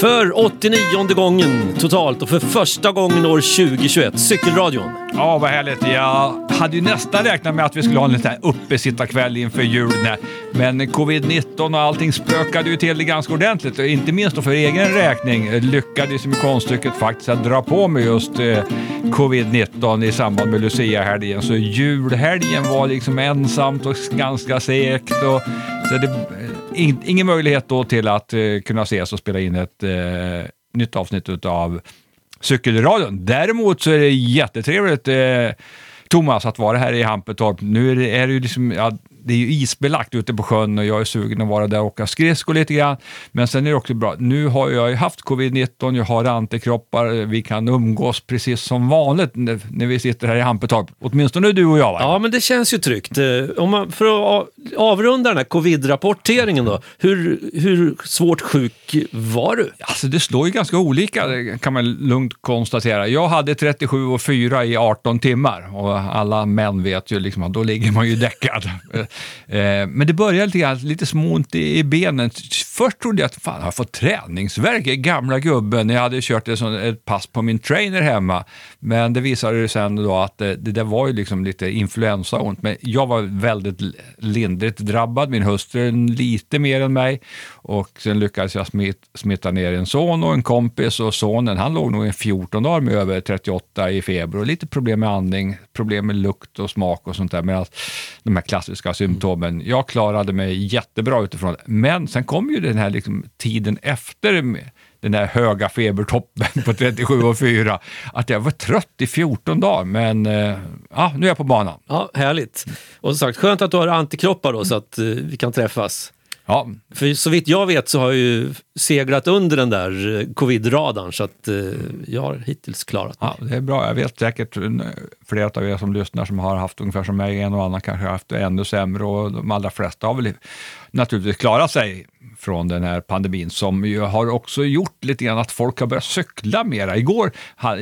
För 89 gången totalt och för första gången år 2021, Cykelradion. Ja, vad härligt. Jag hade ju nästan räknat med att vi skulle ha en liten uppesittarkväll inför jul. Men covid-19 och allting spökade ju till det ganska ordentligt. Och inte minst då för egen räkning lyckades med konststycket faktiskt att dra på mig just eh, covid-19 i samband med Lucia-helgen. Så julhelgen var liksom ensamt och ganska segt. Och, så det, in, ingen möjlighet då till att eh, kunna ses och spela in ett eh, nytt avsnitt av Cykelradion. Däremot så är det jättetrevligt eh, Thomas att vara här i Hampetorp. Nu är det, är det ju liksom, ja, det är ju isbelagt ute på sjön och jag är sugen att vara där och åka skridskor lite grann. Men sen är det också bra, nu har jag ju haft covid-19, jag har antikroppar, vi kan umgås precis som vanligt när, när vi sitter här i Hampetorp. Åtminstone du och jag. Va? Ja, men det känns ju tryggt. Eh, om man, för att avrunda den här covid-rapporteringen då, hur, hur svårt sjuk var du? Alltså det slår ju ganska olika kan man lugnt konstatera. Jag hade 37 och 4 i 18 timmar och alla män vet ju liksom att då ligger man ju däckad. Eh, men det började lite, grann, lite småont i, benen. Först trodde jag att fan, har fått träningsverk, gamla gubben. Jag hade kört ett, ett pass på min trainer hemma. Men det visade sig sen då att eh, det, det där var ju liksom lite influensaont. Men jag var väldigt lindrigt drabbad, min hustru lite mer än mig. Och sen lyckades jag smitt, smitta ner en son och en kompis och sonen han låg nog i 14 dagar med över 38 i feber och lite problem med andning, problem med lukt och smak och sånt där. Medan de här klassiska symptomen. Jag klarade mig jättebra utifrån det. Men sen kom ju den här liksom tiden efter den här höga febertoppen på 37 och 4, att jag var trött i 14 dagar. Men eh, ja, nu är jag på banan. Ja, Härligt. Och som sagt, skönt att du har antikroppar då så att eh, vi kan träffas. Ja. För så vitt jag vet så har jag ju seglat under den där eh, covid-radarn så att uh, jag har hittills klarat mig. Ja, det är bra. Jag vet säkert flera av er som lyssnar som har haft ungefär som mig, en och annan kanske har haft det ännu sämre och de allra flesta har väl naturligtvis klara sig från den här pandemin som ju har också gjort lite grann att folk har börjat cykla mera. Igår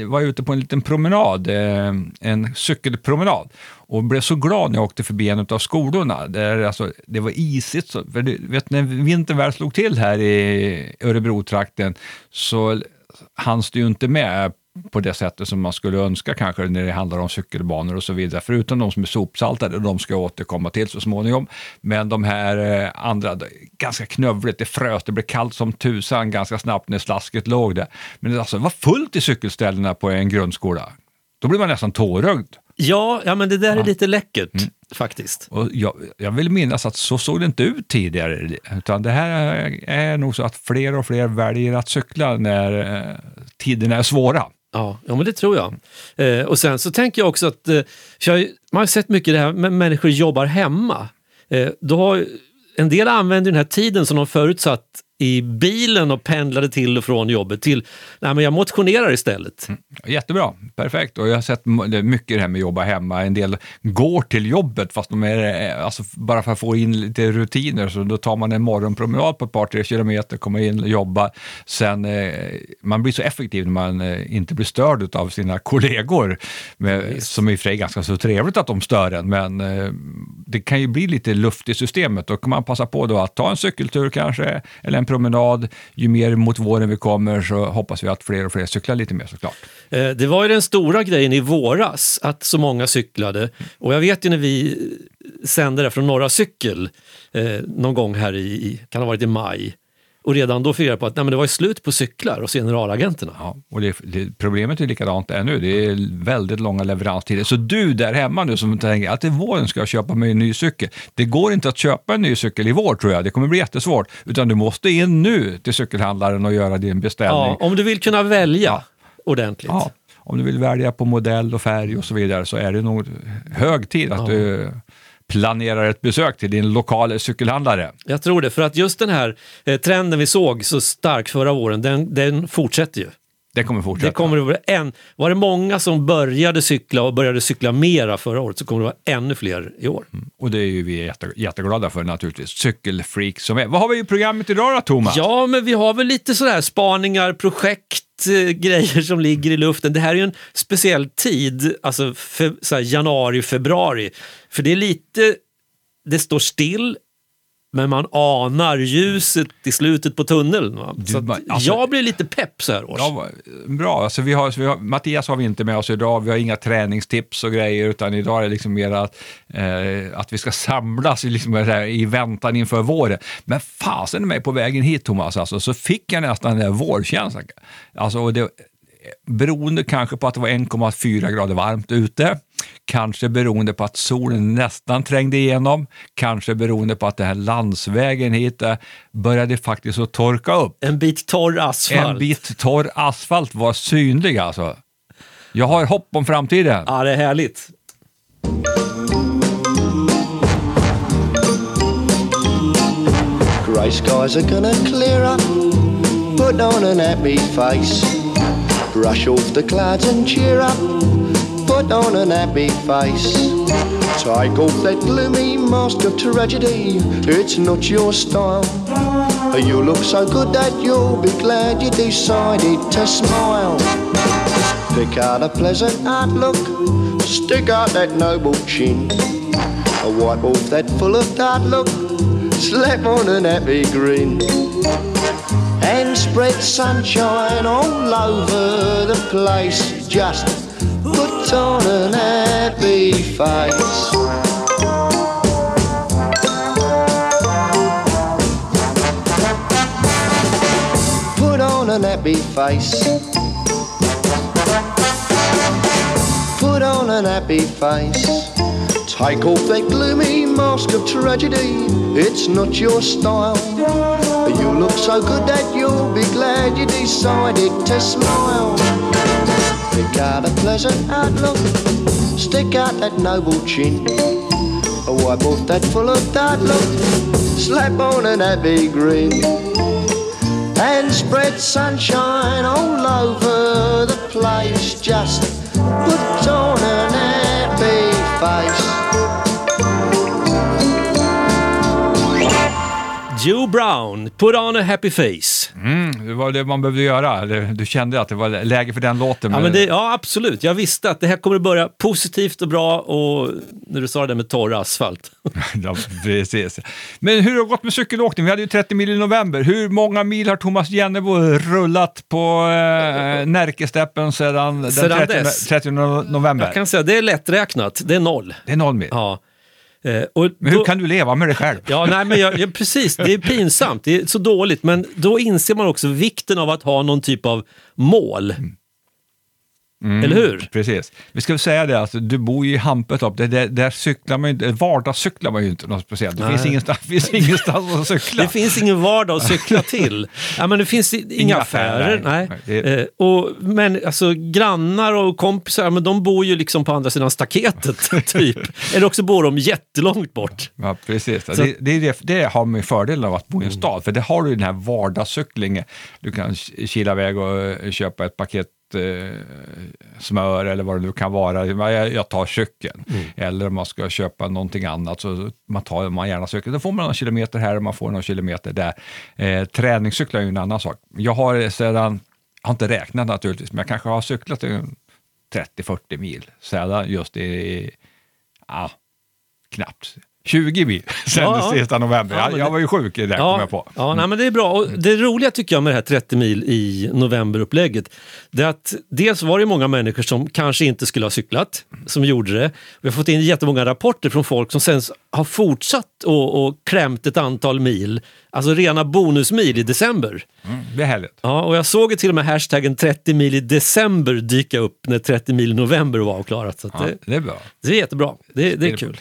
var jag ute på en liten promenad, eh, en cykelpromenad och blev så glad när jag åkte förbi en av skolorna. Där alltså, det var isigt. Så, för du vet, när vintern väl slog till här i Örebro-trakten så hanns det ju inte med på det sättet som man skulle önska kanske när det handlar om cykelbanor och så vidare. Förutom de som är sopsaltade, de ska jag återkomma till så småningom. Men de här eh, andra, ganska knövligt, det frös, det blev kallt som tusan ganska snabbt när slasket låg där. Men alltså, det var fullt i cykelställena på en grundskola. Då blir man nästan tårögd. Ja, ja men det där är lite läckert. Mm. Faktiskt. Och jag, jag vill minnas att så såg det inte ut tidigare. Utan det här är nog så att fler och fler väljer att cykla när eh, tiderna är svåra. Ja, ja men det tror jag. Eh, och sen så tänker jag också att, eh, jag, man har sett mycket det här med människor jobbar hemma. Eh, då har, en del använder den här tiden som de förutsatt i bilen och pendlade till och från jobbet till nej men jag motionerar istället. Mm, jättebra, perfekt. Och jag har sett mycket det här med att jobba hemma. En del går till jobbet fast de är, eh, alltså bara för att få in lite rutiner. Så då tar man en morgonpromenad på ett par, tre kilometer, kommer in och jobbar. Sen, eh, man blir så effektiv när man eh, inte blir störd av sina kollegor. Med, som i och för sig är ganska så trevligt att de stör en, men eh, det kan ju bli lite luft i systemet. Då kan man passa på då att ta en cykeltur kanske, eller en promenad. Ju mer mot våren vi kommer så hoppas vi att fler och fler cyklar lite mer såklart. Eh, det var ju den stora grejen i våras, att så många cyklade. Och jag vet ju när vi sände det från Norra Cykel eh, någon gång här i, kan ha varit i maj, och redan då fick jag på att nej, men det var slut på cyklar hos generalagenterna. Ja, och det, det, problemet är likadant ännu. Det är väldigt långa leveranstider. Så du där hemma nu som tänker att i våren ska jag köpa mig en ny cykel. Det går inte att köpa en ny cykel i vår tror jag. Det kommer bli jättesvårt. Utan du måste in nu till cykelhandlaren och göra din beställning. Ja, om du vill kunna välja ja. ordentligt. Ja, om du vill välja på modell och färg och så vidare så är det nog hög tid att ja. du planerar ett besök till din lokala cykelhandlare. Jag tror det, för att just den här eh, trenden vi såg så stark förra våren, den, den fortsätter ju. Det kommer fortsätta. Det kommer att vara en, var det många som började cykla och började cykla mera förra året så kommer det vara ännu fler i år. Mm. Och det är ju vi jätte, jätteglada för naturligtvis. Cykelfreak som är. Vad har vi i programmet idag då, Thomas? Ja, men vi har väl lite sådär spaningar, projekt, grejer som ligger i luften. Det här är ju en speciell tid, alltså fe, januari, februari. För det är lite, det står still, men man anar ljuset i slutet på tunneln. Du, man- alltså- jag blir lite pepp så här års. Ja, bra. Alltså, vi har, vi har, Mattias har vi inte med oss idag, vi har inga träningstips och grejer, utan idag är det liksom mer att, eh, att vi ska samlas i, liksom, här, i väntan inför våren. Men fasen mig på vägen hit, Thomas, alltså, så fick jag nästan den där vårkänslan. Alltså, och det, beroende kanske på att det var 1,4 grader varmt ute, kanske beroende på att solen nästan trängde igenom, kanske beroende på att den här landsvägen hit eh, började faktiskt att torka upp. En bit torr asfalt. En bit torr asfalt var synlig alltså. Jag har hopp om framtiden. Ja, det är härligt. Grey skies are gonna clear up. Put on an happy face. Brush off the clouds and cheer up. Put on an happy face. Take off that gloomy mask of tragedy. It's not your style. You look so good that you'll be glad you decided to smile. Pick out a pleasant outlook. Stick out that noble chin. Wipe off that full of doubt look. Slap on an happy grin and spread sunshine all over the place. Just put on an happy face. Put on an happy face. Put on an happy face. Take off that gloomy mask of tragedy. It's not your style. You look so good that you'll be glad you decided to smile. Out a pleasant outlook. Stick out that noble chin. Wipe off that full of doubt look. Slap on an happy grin. And spread sunshine all over the place. Just put on an happy face. Joe Brown, Put on a happy face. Det var det man behövde göra. Eller, Du kände att det var läge för den låten. Ja, men det, ja, absolut. Jag visste att det här kommer att börja positivt och bra och när du sa det där med torr asfalt. ja, precis. Men hur har det gått med cykelåkning? Vi hade ju 30 mil i november. Hur många mil har Thomas Jennebo rullat på eh, Närkesteppen sedan den Sedan 30, dess? 30 november? Jag kan säga det är lätträknat, det är noll. Det är noll mil. Ja. Eh, och Men hur då- kan du leva med det själv? Ja, nej, men jag, jag, precis. Det är pinsamt. Det är så dåligt. Men då inser man också vikten av att ha någon typ av mål. Eller hur? Precis. Vi ska säga det, alltså, du bor ju i Hampötorp, där, där, där cyklar man ju inte, vardagscyklar man ju inte något speciellt. Det Nej. finns ingenstans, finns ingenstans att cykla. Det finns ingen vardag att cykla till. Ja, men det finns i- inga, affärer. Nej. nej. Det Eh, och, men alltså, grannar och kompisar, men de bor ju liksom på andra sidan staketet. typ. Eller också bor de jättelångt bort. Ja, precis. Så- Mm. Det, det, det, det har man ju fördelen av att bo i en stad, för det har du den här vardagscyklingen. Du kan kila iväg och köpa ett paket smör eller vad det nu kan vara. Jag, tar cykeln. Mm. Eller om man ska köpa någonting annat så man tar man gärna cykeln. Då får man några kilometer här och man får några kilometer där. Eh, träningscyklar är ju en annan sak. Jag har sedan, jag har inte räknat naturligtvis, men jag kanske har cyklat en 30-40 mil sedan just i, ja, knappt 20 mil sen Ja, ja. sista november. Ja, jag, men jag det- var ju sjuk i det, kom jag på. Ja, nej, men det är bra. Och det roliga tycker jag med det här 30 mil i novemberupplägget, det är att dels var det många människor som kanske inte skulle ha cyklat, som gjorde det. Vi har fått in jättemånga rapporter från folk som sen har fortsatt och, och klämt ett antal mil, alltså rena bonusmil i december. Mm, det är härligt. Ja, och jag såg ju till och med hashtaggen 30 mil i december dyka upp när 30 mil i november var avklarat. Så Ja, det, det är bra. det är jättebra. Det, det är kul.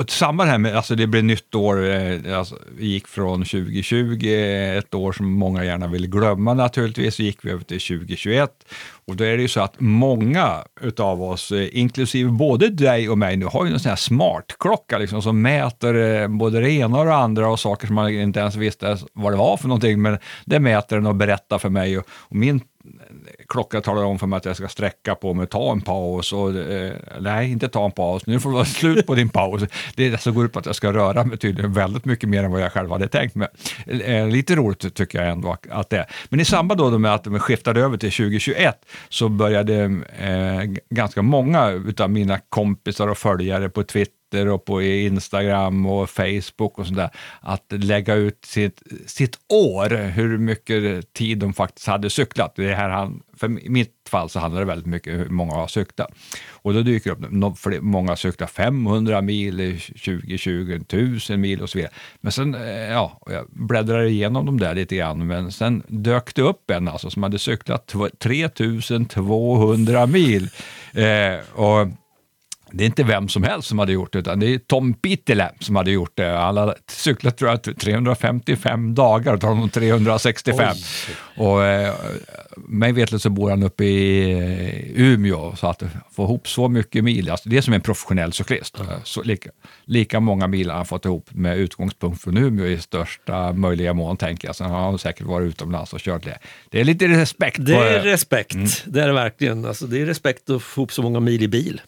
Och samma det här med, alltså det blev nytt år, eh, alltså, vi gick från 2020, eh, ett år som många gärna vill glömma naturligtvis, så gick vi över till 2021. Och då är det ju så att många utav oss, eh, inklusive både dig och mig nu, har ju en sån här smartklocka liksom, som mäter både det ena och det andra och saker som man inte ens visste vad det var för någonting, men det mäter den och berättar för mig. Och, och min klockan talar om för mig att jag ska sträcka på mig, ta en paus och eh, nej, inte ta en paus, nu får det vara slut på din paus. Det är det som går ut på att jag ska röra mig tydligen väldigt mycket mer än vad jag själv hade tänkt mig. Eh, lite roligt tycker jag ändå att det är. Men i samband då med att de skiftade över till 2021 så började eh, ganska många av mina kompisar och följare på Twitter Twitter och på Instagram och Facebook och sådär, att lägga ut sitt, sitt år, hur mycket tid de faktiskt hade cyklat. Det här han, för i mitt fall så handlar det väldigt mycket om hur många har cyklat. Och då dyker det upp, fler- många cyklar 500 mil, 20-20, 1000 mil och så vidare. Men sen, eh, ja, jag bläddrar igenom dem där lite grann, men sen dök det upp en alltså, som hade cyklat 3200 mil. Eh, och det är inte vem som helst som hade gjort det, utan det är Tom Pitele som hade gjort det. Han hade cyklat tror jag 355 dagar, och tar honom 365. Och eh, mig vetligt så bor han uppe i eh, Umeå, så att få ihop så mycket mil, alltså det är som en professionell cyklist. Eh, Så lika, lika många mil har han fått ihop med utgångspunkt från Umeå i största möjliga mån, tänker jag. Sen har han säkert varit utomlands och kört det. Det är lite respekt Det är respekt, det är det verkligen. Alltså, det är respekt att få ihop så många mil i bil.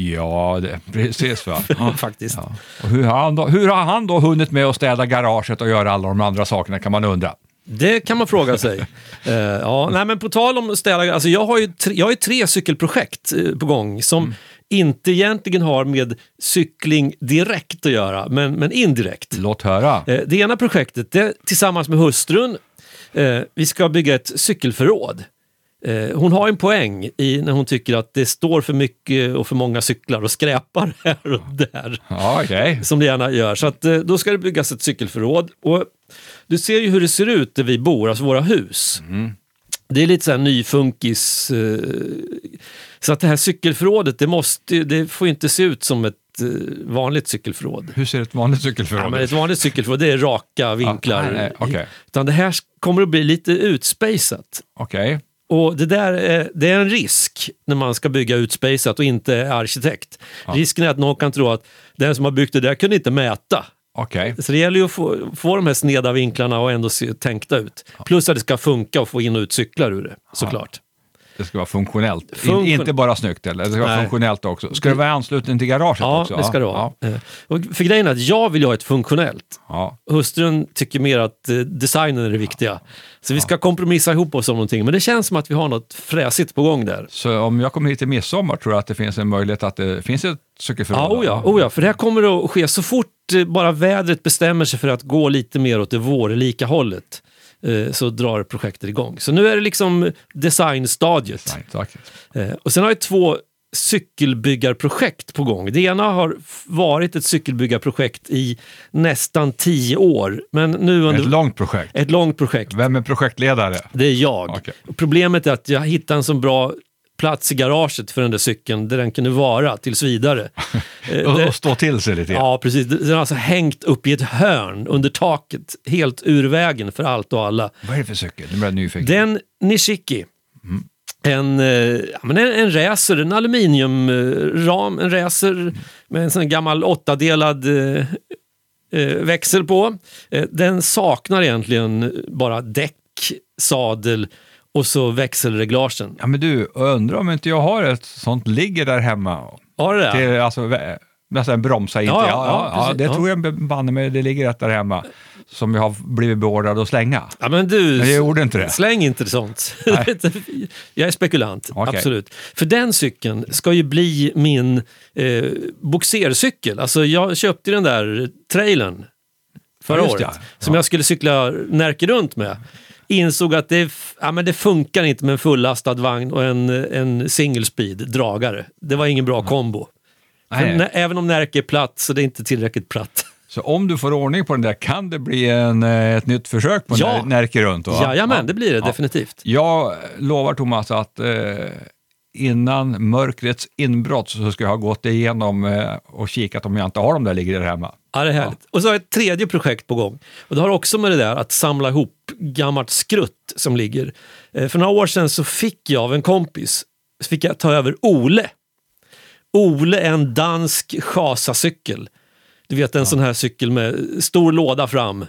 Ja, det, precis. Va? Faktiskt. Ja. Och hur, har han då, hur har han då hunnit med att städa garaget och göra alla de andra sakerna kan man undra. Det kan man fråga sig. Eh, ja, nej, men på tal om ställa, alltså jag har ju tre, jag har tre cykelprojekt eh, på gång som inte egentligen har med cykling direkt att göra, men, men indirekt. Låt höra. Eh, det ena projektet, det tillsammans med hustrun, eh, vi ska bygga ett cykelförråd. Eh, hon har en poäng i när hon tycker att det står för mycket och för många cyklar och skräpar här och där Ja, okej. som det gärna gör. Så att, eh, då ska det byggas ett cykelförråd. Och du ser ju hur det ser ut där vi bor, alltså våra hus. Det är lite så här nyfunkis. Eh, så att det här cykelförrådet, det, måste, det får inte se ut som ett vanligt cykelförråd. Hur ser ett vanligt cykelförråd Ja, ut? ett vanligt cykelförråd, det är raka vinklar. nej, nej, okej. Utan det här kommer att bli lite utspejsat. Okej. Och det där är, det är en risk när man ska bygga utspejsat och inte är arkitekt. Risken är att någon kan tro att den som har byggt det där kunde inte mäta. Okej. Så det gäller ju att få, få de här sneda vinklarna och ändå se tänkta ut. Plus att det ska funka och få in och ut cyklar ur det, såklart. Det ska vara funktionellt. In, Funktion- inte bara snyggt, eller? Det ska vara Nej. funktionellt också. Ska det vara i anslutning till garaget Ja, också? det ska det vara. Ja. Eh, Och för grejen är att jag vill ha ett funktionellt. Ja. Hustrun tycker mer att eh, designen är det viktiga. Så vi ska kompromissa ihop oss om någonting. Men det känns som att vi har något fräsigt på gång där. Så om jag kommer hit i midsommar tror jag att det finns en möjlighet att det finns ett cykelförråd? Ja, oh ja, oh ja, för det här kommer att ske så fort eh, bara vädret bestämmer sig för att gå lite mer åt det vårlika hållet. Eh, Så drar projektet igång. Så nu är det liksom designstadiet. Eh, Och sen har jag två cykelbyggarprojekt på gång. Det ena har varit ett cykelbyggarprojekt i nästan tio år. Men nu under Ett långt projekt. ett långt projekt. Vem är projektledare? Det är jag. Okej. Problemet är att jag hittade en så bra plats i garaget för den där cykeln där den kunde vara tills vidare. Eh, Och, stå till sig lite grann. Ja, precis. Den har alltså hängt upp i ett hörn under taket, helt ur vägen för allt och alla. Vad är det för cykel? Nu blir nyfiken. Den Nishiki, en, eh, ja, men en, en racer, en aluminiumram, en racer med en sån gammal åttadelad eh, eh, växel på. Eh, den saknar egentligen bara däck, sadel och så växelreglagen. Ja, men du, undrar om inte jag har ett sånt ligger där hemma. Har du det? Till, alltså, nästan bromsa inte. Ja, Ja, ja, ja, ja, det tror jag banne mig, det ligger ett där hemma. Som jag har blivit beordrad att slänga. Ja, men du, Men jag gjorde inte det. Släng inte sånt. jag är spekulant, Okej. absolut. För den cykeln ska ju bli min eh, boxercykel. Alltså jag köpte den där trailern förra året. Som jag skulle cykla Närke runt med. Insåg att det, ja, men det funkar inte med en fullastad vagn och en, en single speed dragare. Det var ingen bra kombo. För Nej. nä- även om Närke är platt så det är inte tillräckligt platt. Så om du får ordning på den där kan det bli en, eh, ett nytt försök på ja. Närke runt? va? Jajamän, Ja. det blir det Ja. definitivt. Jag lovar Thomas att eh, innan mörkrets inbrott så ska jag ha gått igenom eh, och kikat om jag inte har dem där ligger där hemma. Ja, det är härligt. Och så har jag ett tredje projekt på gång. Och det har också med det där att samla ihop gammalt skrutt som ligger. Eh, För några år sedan så fick jag av en kompis, så fick jag ta över Ole. Ole är en dansk chasacykel. Du vet en sån här cykel med stor låda fram.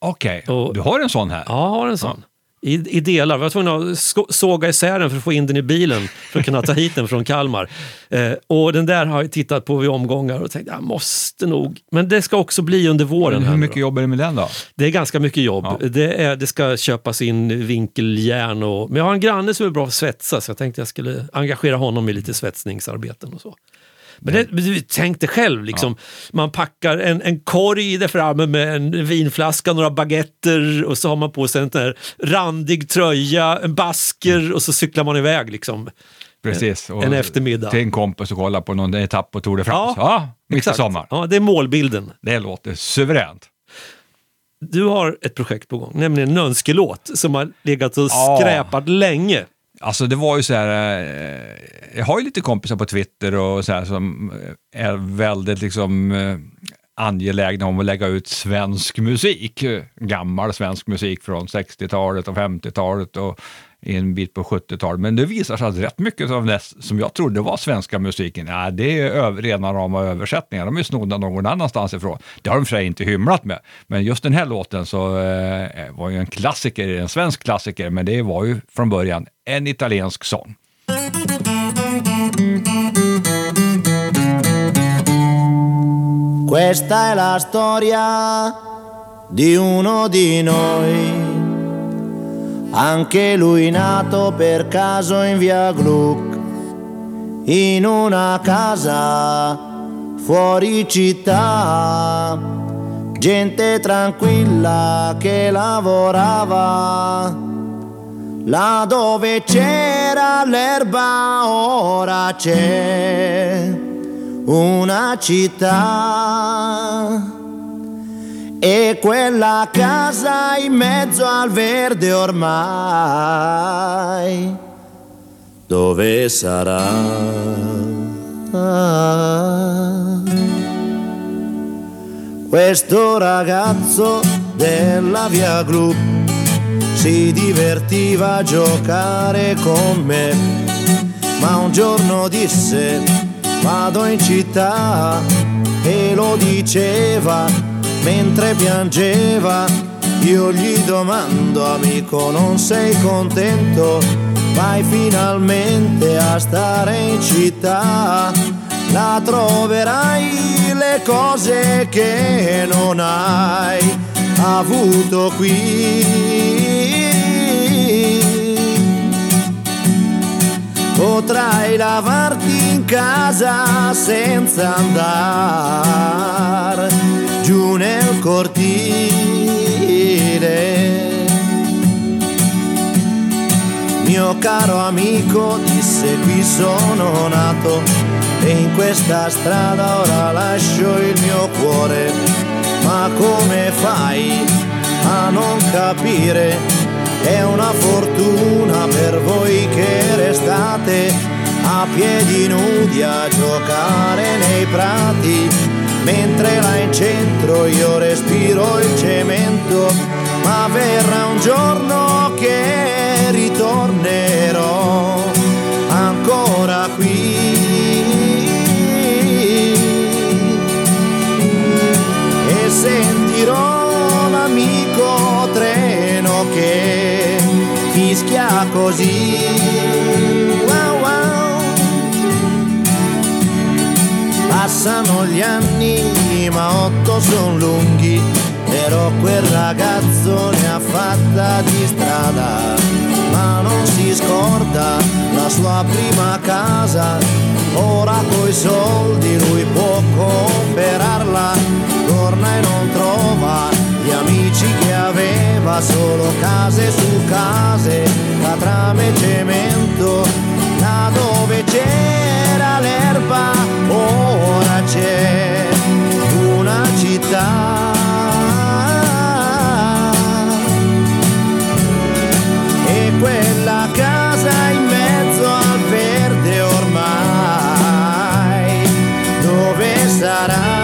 Okej, Och- du har en sån här? Ja, jag har en sån. I, I delar. Jag var tvungen att såga isär den för att få in den i bilen för att kunna ta hit den från Kalmar. Eh, och den där har jag tittat på vid omgångar och tänkt jag måste nog. Men det ska också bli under våren. Men hur mycket då. jobbar du med den då? Det är ganska mycket jobb. Ja. Det, är, det ska köpas in vinkeljärn och... Men jag har en granne som är bra på att svetsa så jag tänkte jag skulle engagera honom i lite svetsningsarbeten och så. Men det, men tänk dig själv, liksom. man packar en, en korg där framme med en vinflaska, några baguetter och så har man på sig en här randig tröja, en basker och så cyklar man iväg. Liksom. Precis. Och En eftermiddag. Till en kompis och kolla på någon etapp på Tour de France. Ja, Ja, mitt i Exakt. sommar. Ja, det är målbilden. Det låter suveränt. Du har ett projekt på gång, nämligen en önskelåt som har legat och Ja. skräpat länge. Alltså det var ju så här, eh, jag har ju lite kompisar på Twitter och så här som eh, är väldigt liksom eh, angelägna om att lägga ut svensk musik. Gammal svensk musik från 60-talet och 50-talet och en bit på 70-talet. Men det visar sig att rätt mycket av det som jag trodde var svenska musiken, ja, det är rena rama översättningar. De är snodda någon annanstans ifrån. Det har de för sig inte hymlat med. Men just den här låten så eh, eh, var ju en klassiker, en svensk klassiker, men det var ju från början en italiensk sång. Questa è la storia di uno di noi, anche lui nato per caso in via Gluck, in una casa fuori città, gente tranquilla che lavorava, là dove c'era l'erba ora c'è una città e quella casa in mezzo al verde ormai dove sarà? Questo ragazzo della via Gru si divertiva a giocare con me, ma un giorno disse vado in città e lo diceva mentre piangeva. Io gli domando amico non sei contento? Vai finalmente a stare in città, la troverai le cose che non hai avuto qui. Potrai lavarti in casa senza andare nel cortile. Mio caro amico disse qui sono nato e in questa strada ora lascio il mio cuore. Ma come fai a non capire? È una fortuna per voi che restate a piedi nudi a giocare nei prati, mentre là in centro io respiro il cemento, ma verrà un giorno che ritornerò ancora qui. E sentirò l'amico treno che fischia così. Passano gli anni, ma otto son lunghi, però quel ragazzo ne ha fatta di strada, ma non si scorda la sua prima casa, ora coi soldi lui può comprarla, torna e non trova gli amici che aveva, solo case su case, catrame e cemento, dove c'era l'erba, ora c'è una città. E quella casa in mezzo al verde ormai, dove sarà?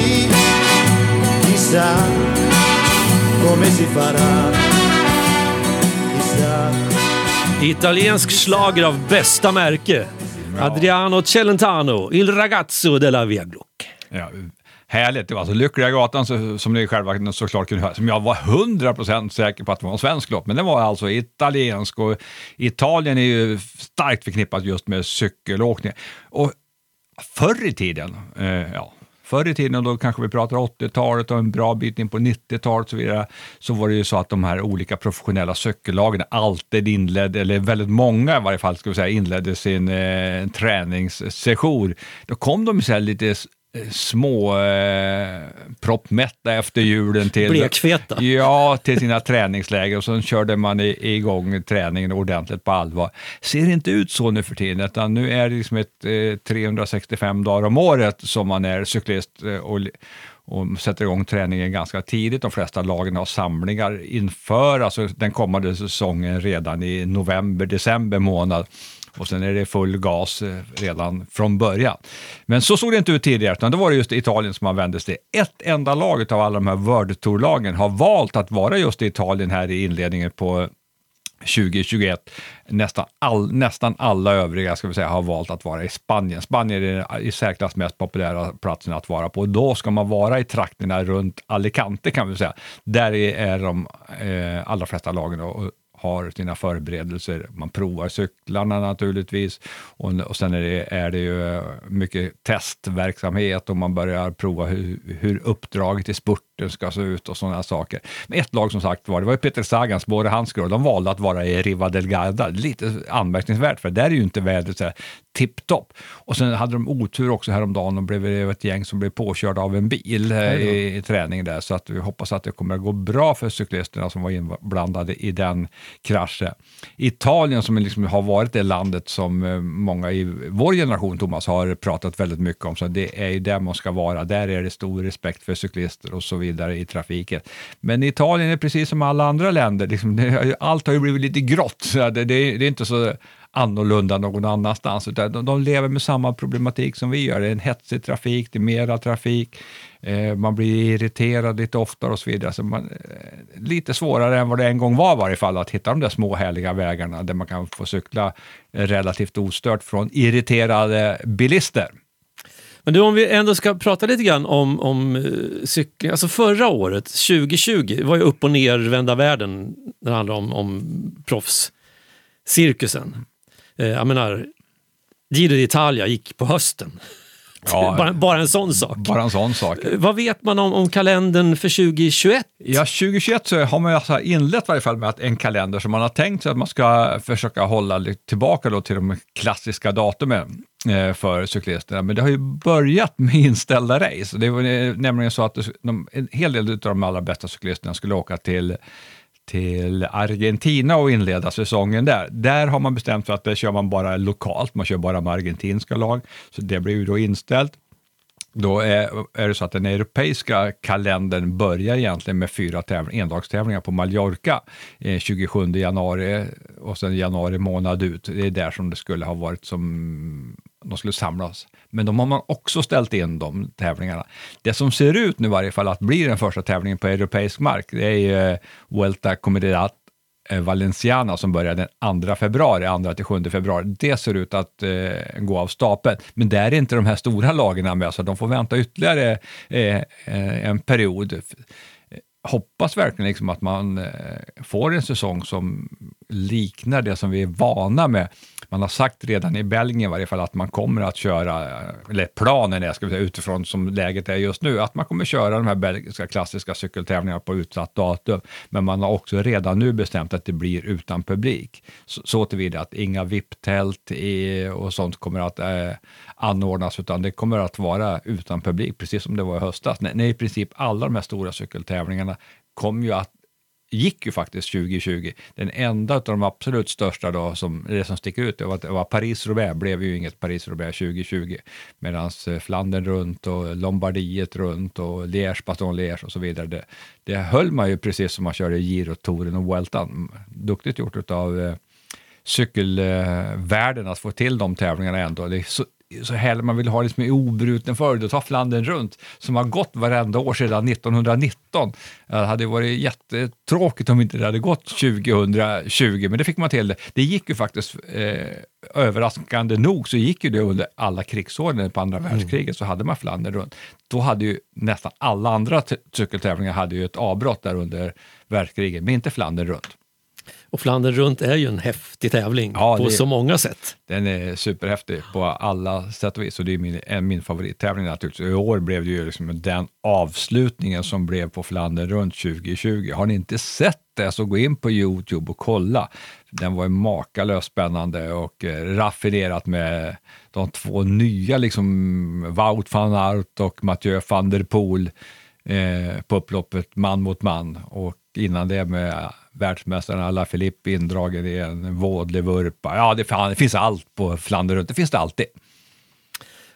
Così, chissà come si farà. Chissà. Italiensk slager av bästa märke. Adriano Celentano, Il ragazzo della Via Gluck. Ja, härligt. Det var alltså Lyckliga gatan så, som ni själva såklart kunde höra, som jag var 100% säker på att det var en svensk låt, men den var alltså italiensk och Italien är ju starkt förknippat just med cykelåkning. Och förr i tiden, eh, ja, Förr i tiden, då kanske vi pratar 80-talet och en bra bit in på 90-talet så vidare, så var det ju så att de här olika professionella cykellagen alltid inledde, eller väldigt många i varje fall, ska vi säga, inledde sin eh, träningssession. Då kom de så här lite små eh, proppmätta efter julen till, Blekfeta. ja, till sina träningsläger och så körde man i, igång träningen ordentligt på allvar. Ser inte ut så nu för tiden, utan nu är det liksom ett eh, 365 dagar om året som man är cyklist eh, och, och sätter igång träningen ganska tidigt. De flesta lagen har samlingar inför alltså den kommande säsongen redan i november, december månad och sen är det full gas eh, redan från början. Men så såg det inte ut tidigare, utan då var det just Italien som man vände sig till. Ett enda lag av alla de här World Tour-lagen har valt att vara just i Italien här i inledningen på 2021. Nästan, all, nästan alla övriga ska vi säga, har valt att vara i Spanien. Spanien är den i särklass mest populära platsen att vara på. Då ska man vara i trakterna runt Alicante kan vi säga. Där är de eh, allra flesta lagen och, har sina förberedelser. Man provar cyklarna naturligtvis och, och sen är det, är det ju mycket testverksamhet och man börjar prova hur, hur uppdraget i spurten ska se ut och sådana saker. Men ett lag som sagt var, det var ju Peter Sagans, hans skull, de valde att vara i Riva del Garda. Lite anmärkningsvärt, för där är ju inte vädret tipptopp. Och sen hade de otur också häromdagen, de blev ett gäng som blev påkörda av en bil eh, i, i träning där, så att vi hoppas att det kommer att gå bra för cyklisterna som var inblandade i den kraschen. Italien som liksom har varit det landet som eh, många i vår generation, Thomas, har pratat väldigt mycket om, så det är ju där man ska vara. Där är det stor respekt för cyklister och så vidare i trafiken. Men Italien är precis som alla andra länder, liksom, det, allt har ju blivit lite grått. Det, det, det är inte så annorlunda någon annanstans, utan de, de lever med samma problematik som vi gör. Det är en hetsig trafik, det är mera trafik, eh, man blir irriterad lite oftare och så vidare. Så man, eh, lite svårare än vad det en gång var i varje fall, att hitta de där små härliga vägarna där man kan få cykla relativt ostört från irriterade bilister. Men du, om vi ändå ska prata lite grann om, om eh, cykling. Alltså förra året, 2020, var ju upp och nervända världen när det handlar om, om proffscirkusen. Eh, jag menar, Giro d'Italia gick på hösten. Ja, bara, bara en sån sak. Bara en sån sak. Vad vet man om, om kalendern för 2021? Ja, 2021 så har man alltså inlett varje fall med att en kalender som man har tänkt sig att man ska försöka hålla tillbaka då till de klassiska datumen eh, för cyklisterna. Men det har ju börjat med inställda race. Det var eh, nämligen så att de, en hel del av de allra bästa cyklisterna skulle åka till till Argentina och inleda säsongen där. Där har man bestämt för att det kör man bara lokalt, man kör bara med argentinska lag, så det blir ju då inställt. Då är, är det så att den europeiska kalendern börjar egentligen med fyra tävling, endagstävlingar på Mallorca eh, 27 januari och sen januari månad ut. Det är där som det skulle ha varit som de skulle samlas. Men de har man också ställt in de tävlingarna. Det som ser ut nu i varje fall att bli den första tävlingen på europeisk mark, det är ju eh, Vuelta Comunidad eh, Valenciana som börjar den 2 februari, 2-7 februari. Det ser ut att eh, gå av stapeln. Men där är inte de här stora lagen med, så de får vänta ytterligare eh, eh en period hoppas verkligen liksom att man eh, får en säsong som liknar det som vi är vana med. Man har sagt redan i Belgien i varje fall att man kommer att köra, eller planen är ska vi säga, utifrån som läget är just nu, att man kommer köra de här belgiska klassiska cykeltävlingarna på utsatt datum. Men man har också redan nu bestämt att det blir utan publik. Så, så tillvida att inga VIP-tält och sånt kommer att eh, anordnas, utan det kommer att vara utan publik, precis som det var i höstas. När, när i princip alla de här stora cykeltävlingarna kom ju att gick ju faktiskt 2020. Den enda av de absolut största då, som, det som sticker ut, det var, det var Paris-Roubaix, blev ju inget Paris-Roubaix 2020. Medan eh, Flandern runt och Lombardiet runt och Liège, Baston Liège och så vidare. Det, det höll man ju precis som man körde Giro, Touren och Vueltan. Mm, duktigt gjort av eh, cykelvärlden att få till de tävlingarna ändå. Det är så häller man vill ha liksom i obruten följd och ta Flandern runt, som har gått varenda år sedan 1919. Det hade varit jättetråkigt om inte det hade gått 2020, men det fick man till. Det, det gick ju faktiskt eh, överraskande nog så gick ju det under alla krigsåren på andra Mm. världskriget så hade man Flandern runt. Då hade ju nästan alla andra cykeltävlingar hade ju ett avbrott där under världskriget, men inte Flandern runt. Och Flandern runt är ju en häftig tävling Ja, på det- så många sätt. Den är superhäftig på alla sätt och vis och det är min, en min favorittävling naturligtvis. I år blev det ju liksom den avslutningen som blev på Flandern runt 2020. Har ni inte sett det så gå in på Youtube och kolla. Den var ju makalöst spännande och eh, raffinerat med de två nya, liksom Wout van Aert och Mathieu van der Poel eh, på upploppet man mot man och innan det med världsmästaren Alaphilippe indragen i en vådlig vurpa. Ja, det, fan, det finns allt på Flandern runt. Det finns det alltid.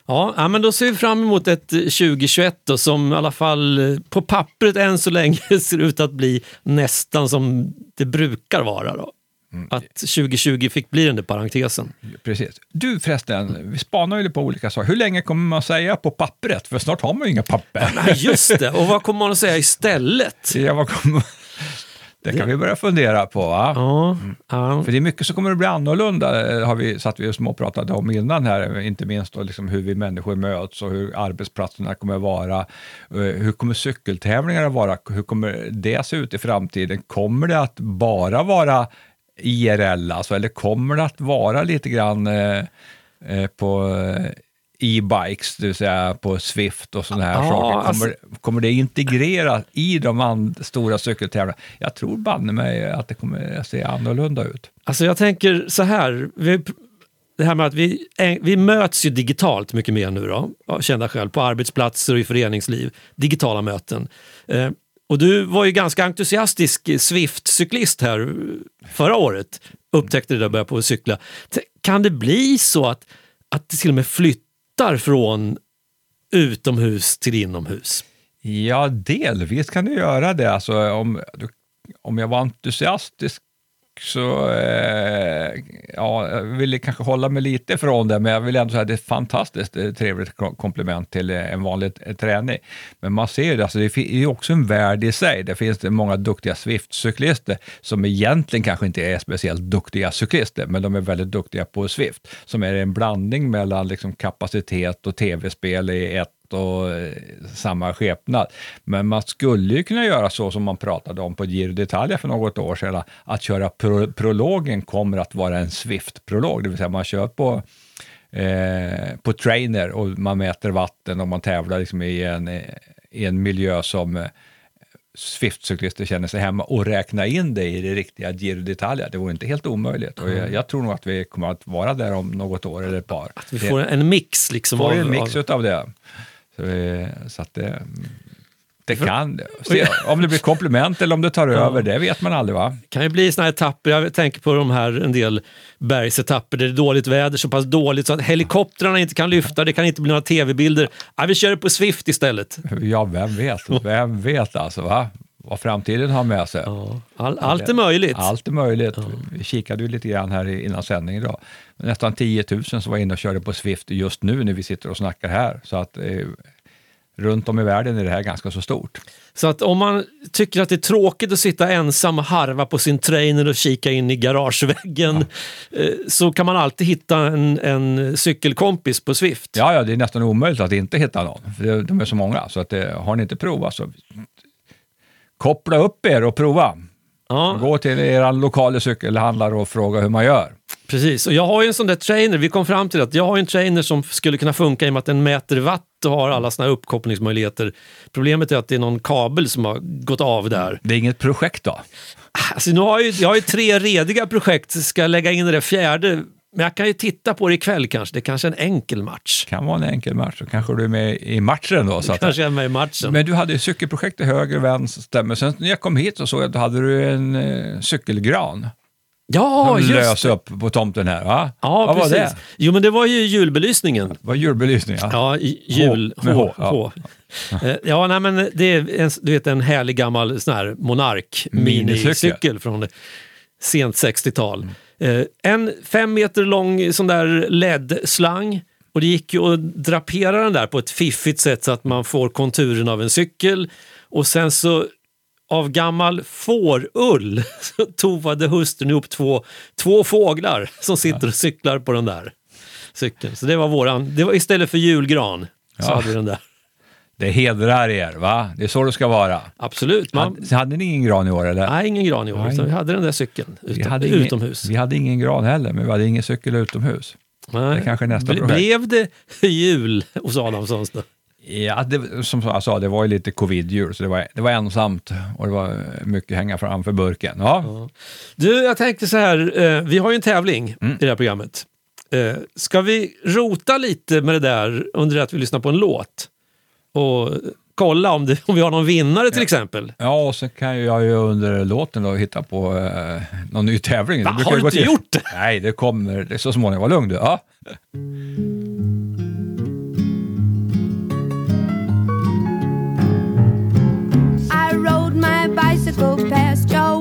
Ja, ja, men då ser vi fram emot ett eh, 2021 då, som i alla fall eh, på pappret än så länge ser ut att bli nästan som det brukar vara. Då. Mm. Att 2020 fick bli den där parentesen. Precis. Du förresten, vi spanar ju på olika saker. Hur länge kommer man säga på pappret? För snart har man ju inga papper. Nej, just det. Och vad kommer man att säga istället? Ja, vad kommer... Det kan vi börja fundera på. Va? Ja, ja. För det är mycket som kommer att bli annorlunda, eh, har vi, satt vi och småpratade om innan här, inte minst då liksom hur vi människor möts och hur arbetsplatserna kommer att vara. Eh, Hur kommer cykeltävlingar att vara? Hur kommer det se ut i framtiden? Kommer det att bara vara IRL, alltså, eller kommer det att vara lite grann eh, eh, på e-bikes, det vill säga på Swift och sådana här Ja, saker? Kommer, alltså- kommer det integreras i de stora cykeltävlingarna? Jag tror banne mig att det kommer att se annorlunda ut. Alltså jag tänker så här. Vi, det här med att vi, vi möts ju digitalt mycket mer nu då, kända själv, på arbetsplatser och i föreningsliv. Digitala möten. Eh, och du var ju ganska entusiastisk Swift-cyklist här förra året. Upptäckte det där och började på att cykla. Kan det bli så att, att det till och med flyttar från utomhus till inomhus? Ja, delvis kan du göra det. Alltså, om, om jag var entusiastisk så eh, ja, jag ville kanske hålla mig lite från det, men jag vill ändå säga att det är ett fantastiskt eh, trevligt komplement till eh, en vanlig träning. Men man ser ju det, alltså det är ju också en värld i sig. Det finns det många duktiga Swift-cyklister som egentligen kanske inte är speciellt duktiga cyklister, men de är väldigt duktiga på Swift, som är en blandning mellan liksom kapacitet och tv-spel i ett och eh, samma skepnad. Men man skulle ju kunna göra så som man pratade om på Giro d'Italia för något år sedan, att köra pro prologen kommer att vara en Swift-prolog, det vill säga man kör på eh, på trainer och man mäter vatten och man tävlar liksom i, en, i en miljö som eh, Swift-cyklister känner sig hemma och räkna in det i det riktiga Giro d'Italia. Det vore inte helt omöjligt och jag, jag tror nog att vi kommer att vara där om något år eller ett par. Vi får en mix liksom får en mix av utav det. Så, vi- så att det, det kan, se, om det blir komplement eller om det tar över, det vet man aldrig va? kan ju bli såna här etapper, jag tänker på de här en del bergsetapper där det är dåligt väder, så pass dåligt så att helikoptrarna inte kan lyfta, det kan inte bli några tv-bilder. Ja, vi kör det på Swift istället. Ja, vem vet? Vem vet alltså va? Vad framtiden har med sig. Ja, all, allt är möjligt. Allt är möjligt. Vi kikade ju lite grann här i- innan sändning idag. Nästan 10 000 som var inne och körde på Swift just nu när vi sitter och snackar här. Så att eh, runt om i världen är det här ganska så stort. Så att om man tycker att det är tråkigt att sitta ensam och harva på sin trainer och kika in i garageväggen eh, så kan man alltid hitta en, en cykelkompis på Swift. Ja, ja, det är nästan omöjligt att inte hitta någon. För de är så många. Så att det, har ni inte provat så koppla upp er och prova. Ja, Gå till er lokala cykelhandlare och fråga hur man gör. precis. Och jag har ju en sån där trainer, vi kom fram till att jag har en trainer som skulle kunna funka i och med att den mäter watt och har alla såna här uppkopplingsmöjligheter. Problemet är att det är någon kabel som har gått av där. Det är inget projekt då? Alltså, nu har jag, ju, jag har ju tre rediga projekt, ska jag lägga in det där fjärde? Men jag kan ju titta på det ikväll kanske, det är kanske är en enkel match. kan vara en enkel match. Så kanske du är med i matchen då. Så att, Kanske är med i matchen. men du hade ju cykelprojekt till höger och vänster. Men sen när jag kom hit så såg att du hade du en eh, cykelgran. ja, som just lös det. upp på tomten här. Va? Ja, Vad precis. var det? Jo, men det var ju julbelysningen. Vad julbelysning? Ja. Ja, i- jul. H, med H. H, H. Eh, Ja, nej, men det är en, du vet, en härlig gammal sån här monark Minicykel. minicykel från sent 60-tal. Eh, En fem meter lång sån där LED-slang Och det gick ju att drapera den där på ett fiffigt sätt så att man får konturen av en cykel. Och sen så av gammal fårull så tovade hustrun ihop två, två fåglar som sitter och cyklar på den där cykeln. Så det var våran, det var istället för julgran så Ja. hade vi den där. Det hedrar er, va? Det är så det ska vara. Absolut. Man, Hade, hade ni ingen gran i år, eller? nej, ingen gran i år, utan vi hade den där cykeln vi utom, hade ingen, utomhus. Vi hade ingen gran heller, men vi hade ingen cykel utomhus. Nej. det kanske nästa Ble- projekt. Blev det jul hos Adamssons då? Ja, det, som jag sa, det var ju lite covid-jul, så det var, det var ensamt och det var mycket hänga framför burken. Ja, Du, jag tänkte så här, eh, vi har ju en tävling Mm. i det här programmet. Eh, ska vi rota lite med det där under det att vi lyssnar på en låt? Och kolla om, det, om vi har någon vinnare till exempel. ja och så kan jag ju under låten då hitta på eh, någon ny tävling. Va, har du inte till- gjort det? Nej, det kommer det är så småningom. Var lugn du. Ja. I rode my bicycle past your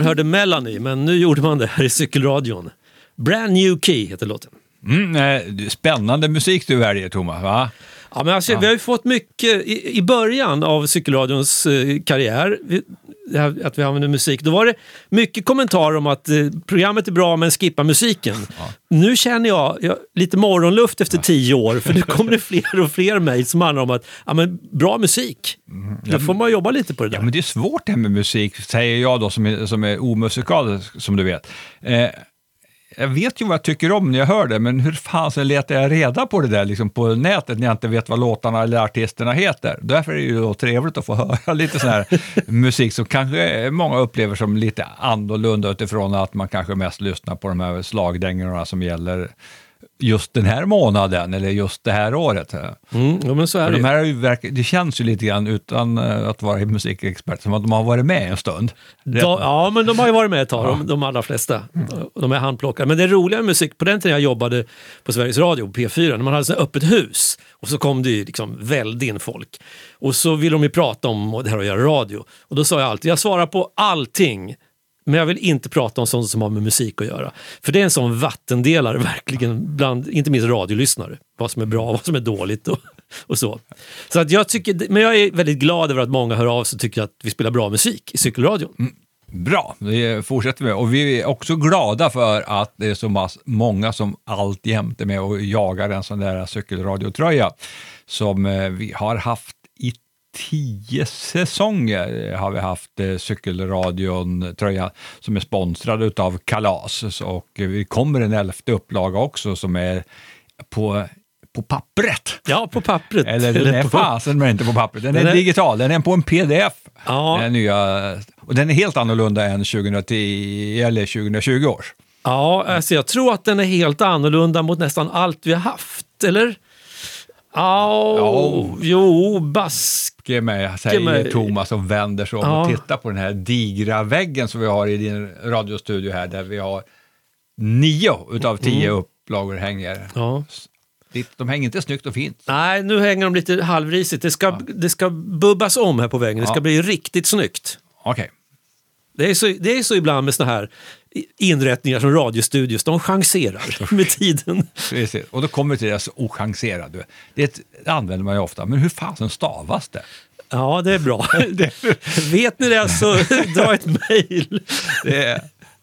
man hörde Melanie, men nu gjorde man det här i cykelradion. Brand new key heter låten. Mm, eh, spännande musik du väljer, Thomas. Va? Ja, men alltså, Vi har ju fått mycket i, i början av cykelradions eh, karriär, vi, här, att vi använder musik. Då var det mycket kommentarer om att eh, programmet är bra men skippa musiken. Nu känner jag, jag lite morgonluft efter tio år för nu kommer det fler och fler mejl som handlar om att ja, men, bra musik. Då får man jobba lite på det där. Ja, men det är svårt det här med musik, säger jag då som är, som är omusikalisk, som du vet. Eh, jag vet ju vad jag tycker om när jag hör det, men hur fan så letar jag reda på det där liksom på nätet när jag inte vet vad låtarna eller artisterna heter? Därför är det ju då trevligt att få höra lite sån här musik som kanske många upplever som lite annorlunda utifrån att man kanske mest lyssnar på de här slagdängorna som gäller just den här månaden eller just det här året. Mm, ja, men så är För det de här är ju verk- det känns ju lite grann, utan eh, att vara musikexpert, som att de har varit med en stund. De, ja, men de har ju varit med ett tag, de, de allra flesta. De är handplockade. Men det roliga med musik, på den tiden jag jobbade på Sveriges Radio, på P4, när man hade så öppet hus och så kom det ju liksom väldigt in folk. Och så ville de ju prata om det här att göra radio. Och då sa jag alltid, jag svarar på allting. Men jag vill inte prata om sånt som har med musik att göra. För det är en sån vattendelare verkligen, bland inte minst radiolyssnare. Vad som är bra och vad som är dåligt och, och så. så att jag tycker, men jag är väldigt glad över att många hör av sig och tycker att vi spelar bra musik i cykelradion. Mm. Bra, det fortsätter vi med. Och vi är också glada för att det är så mass, många som alltjämt är med och jagar en sån där cykelradiotröja som eh, vi har haft tio säsonger har vi haft eh, Cykelradion-tröja som är sponsrad av Kalas. Och vi kommer en elfte upplaga också som är på, på pappret. Ja, på pappret. Eller den är fasen men inte på pappret. Den, Den är är- digital, den är på en pdf. Ja. Den nya, och den är helt annorlunda än 2010 eller 2020 års. Ja, alltså jag tror att den är helt annorlunda mot nästan allt vi har haft, eller? Ja, Ja. jo, bask. Ge mig, säger mig. Thomas och vänder sig om Ja. och tittar på den här digra väggen som vi har i din radiostudio här där vi har nio utav tio Mm. upplagor hänger. Ja. Ditt- De hänger inte snyggt och fint. Nej, nu hänger de lite halvrisigt. Det ska, det ska bubbas om här på väggen. Det ska Ja. bli riktigt snyggt. Okej. Det är, så, det är så ibland med såna här inrättningar som radiostudios. De chanserar med tiden. Precis. Och då kommer vi till det så ochanserade. Det, det använder man ju ofta, men hur fasen stavas det? Ja, det är bra. Vet ni det så dra ett mejl.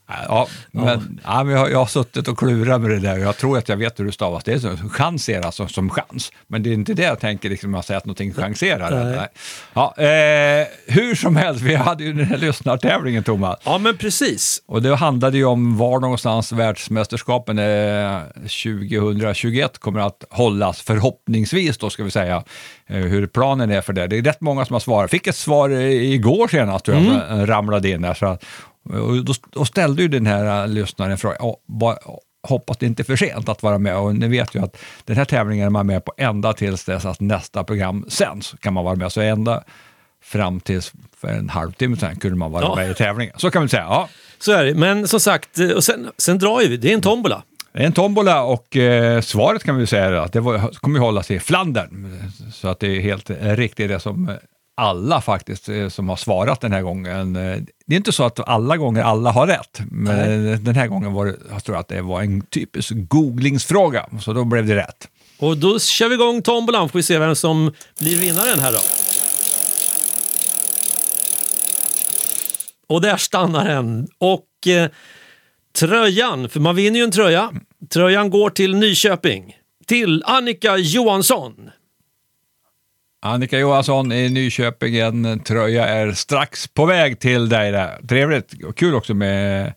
Ja, men, ja. men jag, jag har suttit och klurat med det där och jag tror att jag vet hur det stavas. Det är så, chanser alltså som chans. Men det är inte det jag tänker liksom, när jag säger att någonting chanserar. Nej. Nej. Ja, eh, hur som helst, vi hade ju den här lyssnartävlingen Thomas. Ja, men precis. Och det handlade ju om var någonstans världsmästerskapen eh, 2021 kommer att hållas, förhoppningsvis då ska vi säga, eh, hur planen är för det. Det är rätt många som har svarat. Fick ett svar eh, igår senast, tror jag, som, eh, ramlade in där. Så att, och då, då ställde ju den här eh, lyssnaren en fråga, "Ja, vad- hoppas det inte är för sent att vara med och ni vet ju att den här tävlingen är man med på ända tills dess att nästa program sänds kan man vara med. Så ända fram tills för en halvtimme sedan kunde man vara Ja. med i tävlingen. Så kan vi säga. Ja. Så är det. Men som sagt, eh, och sen, sen drar ju vi. Det är en tombola. Det är en tombola och eh, svaret kan vi säga att det var, kommer ju hållas i Flandern. Så att det är helt riktigt det som alla faktiskt eh, som har svarat den här gången. Eh, Det är inte så att alla gånger alla har rätt, men den här gången var det, jag tror att det var en typisk googlingsfråga, så då blev det rätt. Och då kör vi igång tombolan får vi se vem som blir vinnaren här då. Och där stannar den. Och eh, tröjan, för man vinner ju en tröja. Tröjan går till Nyköping. Till Annika Johansson. Annika Johansson i Nyköping, en tröja är strax på väg till dig där. Trevligt och kul också med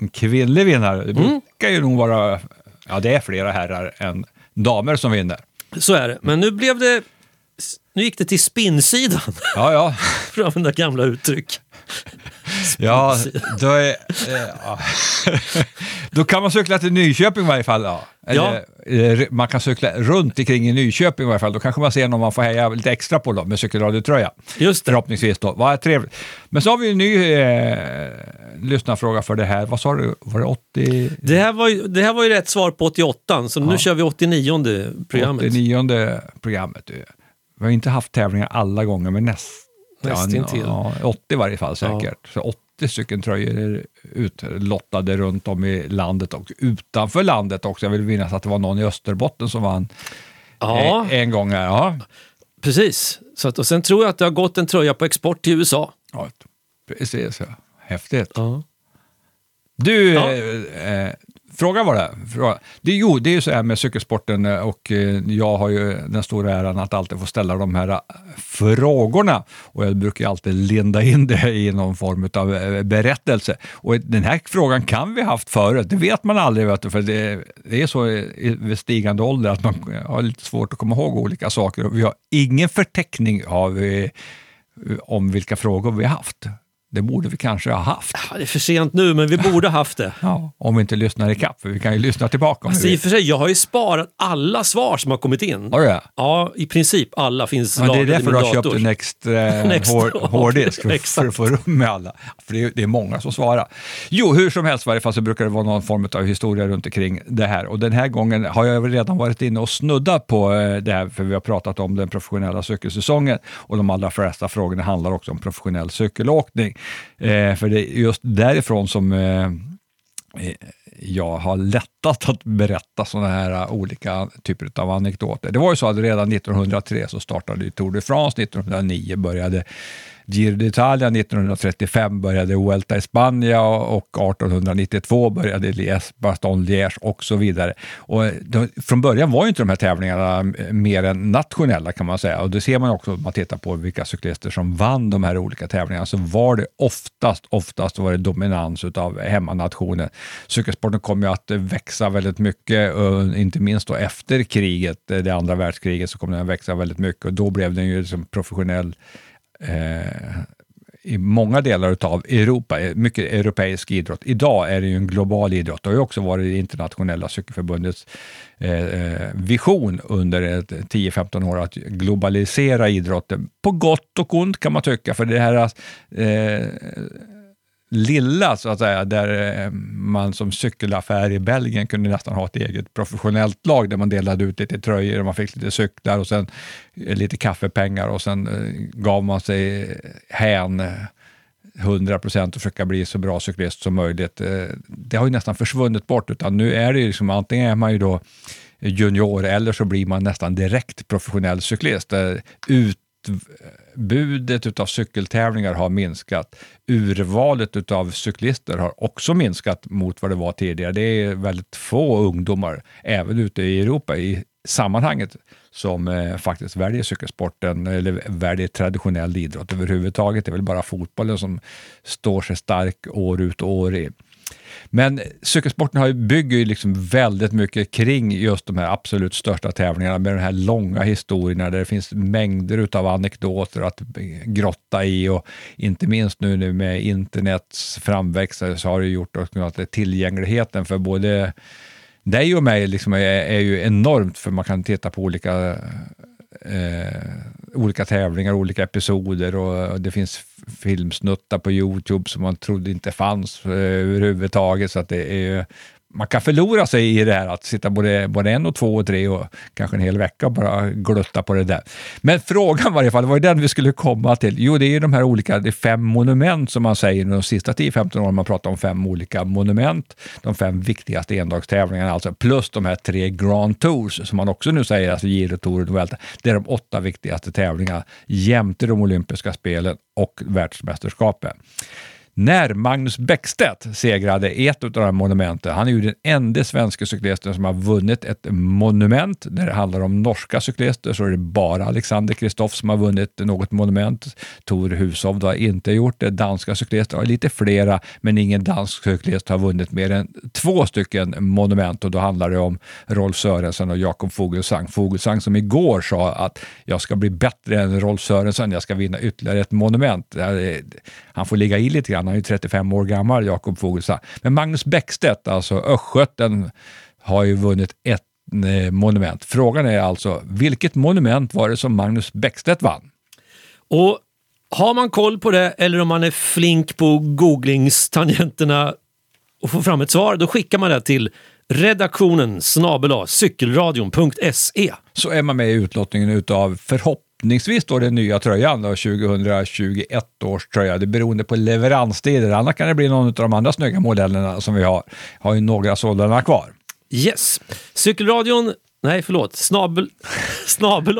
en kvinnlig vinnare. Det brukar ju nog vara, ja det är flera herrar än damer som vinner. Så är det. Men nu blev det... Nu gick det till spinnsidan, Ja, ja. för att använda gamla uttryck. Ja, då, är, eh, ja. Då kan man cykla till Nyköping i varje fall. Ja. Eller, eh, man kan cykla runt omkring i Nyköping i varje fall. Då kanske man ser någon man får heja lite extra på då, med cykelradiotröja. Just det. Förhoppningsvis då. Vad trevligt. Men så har vi en ny eh, lyssnarfråga för det här. Vad sa du? Var det 80? Det här var ju, det här var ju rätt svar på 88, så nu kör vi 89 programmet. 89 programmet. Vi har inte haft tävlingar alla gånger, men näst, Nästintill. Ja, 80 i varje fall säkert. Så 80 stycken tröjor utlottade runt om i landet och utanför landet också. Jag vill minnas att det var någon i Österbotten som vann Ja, en gång här. Ja. precis. Så att, och sen tror jag att det har gått en tröja på export till USA. Ja, precis. Ja. Häftigt. Ja. Du, Ja. eh, eh, fråga var det. Fråga. det. Jo, det är ju så här med cykelsporten eh, och eh, jag har ju den stora äran att alltid få ställa de här eh, frågorna. Och jag brukar ju alltid linda in det i någon form av berättelse. Och den här frågan kan vi haft förut, det vet man aldrig. Vet du, för det, det är så i- vid stigande ålder att man har lite svårt att komma ihåg olika saker. Och vi har ingen förteckning av, om vilka frågor vi har haft. Det borde vi kanske ha haft. Ja, Det är för sent nu, men vi borde haft det. Ja, om vi inte lyssnar i kapp, för vi kan ju lyssna tillbaka Alltså, I och för sig, jag har ju sparat alla svar som har kommit in. Har du det? Ja, i princip alla finns Men det är därför du har köpt en extra, hår, ja, hårddisk, för, att få rum med alla. För det är, det är många som svarar. Jo, hur som helst i varje fall så brukar det vara någon form av historia runt omkring det här. Och den här gången har jag redan varit inne och snuddat på eh, det här, för vi har pratat om den professionella cykelsäsongen och de allra flesta frågorna handlar också om professionell cykelåkning. Eh, för det är just därifrån som eh, eh jag har lättat att berätta sådana här eh, olika typer av anekdoter. Det var ju så att redan 1903 så startade Tour de France, 1909 började Giro d'Italia 1935 började Vuelta i Spanien och 1892 började Liège, Baston Liège och så vidare. Och de, från början var ju inte de här tävlingarna mer än nationella kan man säga och det ser man också om man tittar på vilka cyklister som vann de här olika tävlingarna så var det oftast, oftast var det dominans av hemmanationen. Cykelsporten kom ju att växa väldigt mycket, eh, inte minst då efter kriget, eh, det andra världskriget, så kom den att växa väldigt mycket och då blev den ju liksom professionell eh, i många delar av Europa, eh, mycket europeisk idrott. Idag är det ju en global idrott. Det har ju också varit det internationella cykelförbundets eh, eh vision under 10-15 år att globalisera idrotten. På gott och ont kan man tycka, för det här eh, lilla, så att säga, där eh, man som cykelaffär i Belgien kunde nästan ha ett eget professionellt lag där man delade ut lite tröjor och man fick lite cyklar och sen eh, lite kaffepengar och sen eh, gav man sig hän 100 procent och försöka bli så bra cyklist som möjligt. Det har ju nästan försvunnit bort, utan nu är det ju liksom, antingen är man ju då junior eller så blir man nästan direkt professionell cyklist. Ut utbudet av cykeltävlingar har minskat. Urvalet av cyklister har också minskat mot vad det var tidigare. Det är väldigt få ungdomar, även ute i Europa, i sammanhanget som eh, faktiskt väljer cykelsporten eller väljer traditionell idrott överhuvudtaget. Det är väl bara fotbollen som står sig stark år ut och år in. Men cykelsporten har ju, bygger ju liksom väldigt mycket kring just de här absolut största tävlingarna med de här långa historierna där det finns mängder av anekdoter att grotta i och inte minst nu, nu med internets framväxt så har det gjort att tillgängligheten för både dig och mig liksom är, är ju enormt för man kan titta på olika eh, olika tävlingar, olika episoder och det finns filmsnuttar på Youtube som man trodde inte fanns eh, överhuvudtaget. Så att det är man kan förlora sig i det här att sitta både, både en och två och tre och kanske en hel vecka och bara glutta på det där. Men frågan var i alla fall, det var ju den vi skulle komma till. Jo, det är de här olika, det är fem monument som man säger de sista 10-15 åren. Man pratar om fem olika monument, de fem viktigaste endagstävlingarna, alltså plus de här tre Grand Tours som man också nu säger, alltså Giro, Tour och Vuelta. Det är de åtta viktigaste tävlingarna jämte de olympiska spelen och världsmästerskapen. När Magnus Bäckstedt segrade ett av de här monumenten, han är ju den enda svenska cyklisten som har vunnit ett monument. När det handlar om norska cyklister så är det bara Alexander Kristoff som har vunnit något monument. Tor Hushovd har inte gjort det. Danska cyklister har lite flera, men ingen dansk cyklist har vunnit mer än två stycken monument och då handlar det om Rolf Sörensen och Jakob Fogelsang. Fogelsang som igår sa att jag ska bli bättre än Rolf Sörensen, jag ska vinna ytterligare ett monument. Han får ligga i lite grann han är ju 35 år gammal, Jakob Fogelsang. Men Magnus Bäckstedt, alltså östgöten, har ju vunnit ett eh, monument. Frågan är alltså, vilket monument var det som Magnus Bäckstedt vann? Och har man koll på det eller om man är flink på googlingstangenterna och får fram ett svar, då skickar man det till redaktionen snabel cykelradion.se. Så är man med i utlottningen utav förhopp förhoppningsvis då den nya tröjan, då, 2021 års tröja. Det är beroende på leveranstider. Annars kan det bli någon av de andra snygga modellerna som vi har. Har ju några sådana kvar. Yes. Cykelradion, nej förlåt, snabel, snabel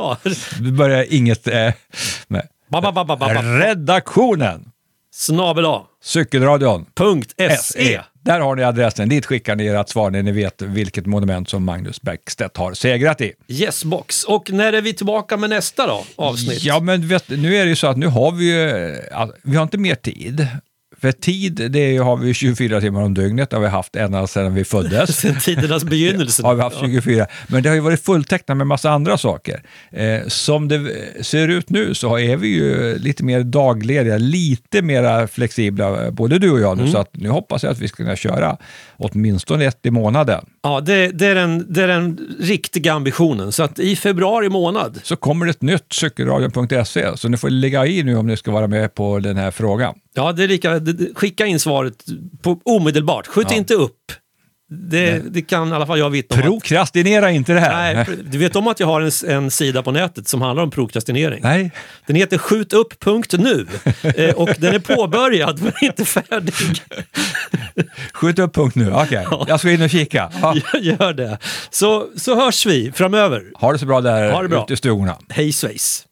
Vi börjar inget eh, med. Ba, ba, ba. Redaktionen. Snabel Cykelradion. .se. Där har ni adressen. Dit skickar ni ert svar när ni vet vilket monument som Magnus Bäckstedt har segrat i. Yes box. Och när är vi tillbaka med nästa då, avsnitt? Ja, men vet, nu är det ju så att nu har vi ju, vi har inte mer tid. För tid, det har vi 24 timmar om dygnet, det har vi haft ända sedan vi föddes. sedan tidernas begynnelse. har vi haft 24. Men det har ju varit fulltecknat med massa andra saker. Eh, som det ser ut nu så är vi ju lite mer daglediga, lite mer flexibla, både du och jag nu, mm. så att nu hoppas jag att vi ska kunna köra åtminstone ett i månaden. Ja, det, det, är den, det är den riktiga ambitionen. Så att i februari månad så kommer det ett nytt cykelradion.se, så ni får lägga i nu om ni ska vara med på den här frågan. Ja, det är lika, skicka in svaret på, omedelbart. Skjut ja. inte upp. Det, det, kan i alla fall jag vittna om. Prokrastinera inte det här. Nej, du vet om att jag har en, en sida på nätet som handlar om prokrastinering? Nej. Den heter skjutupp.nu eh, och den är påbörjad men inte färdig. Skjutupp.nu, okej. Okay. Jag ska in och kika. Ja. Gör det. Så, så hörs vi framöver. Ha det så bra där ha det bra. ute i stugorna. Hej svejs.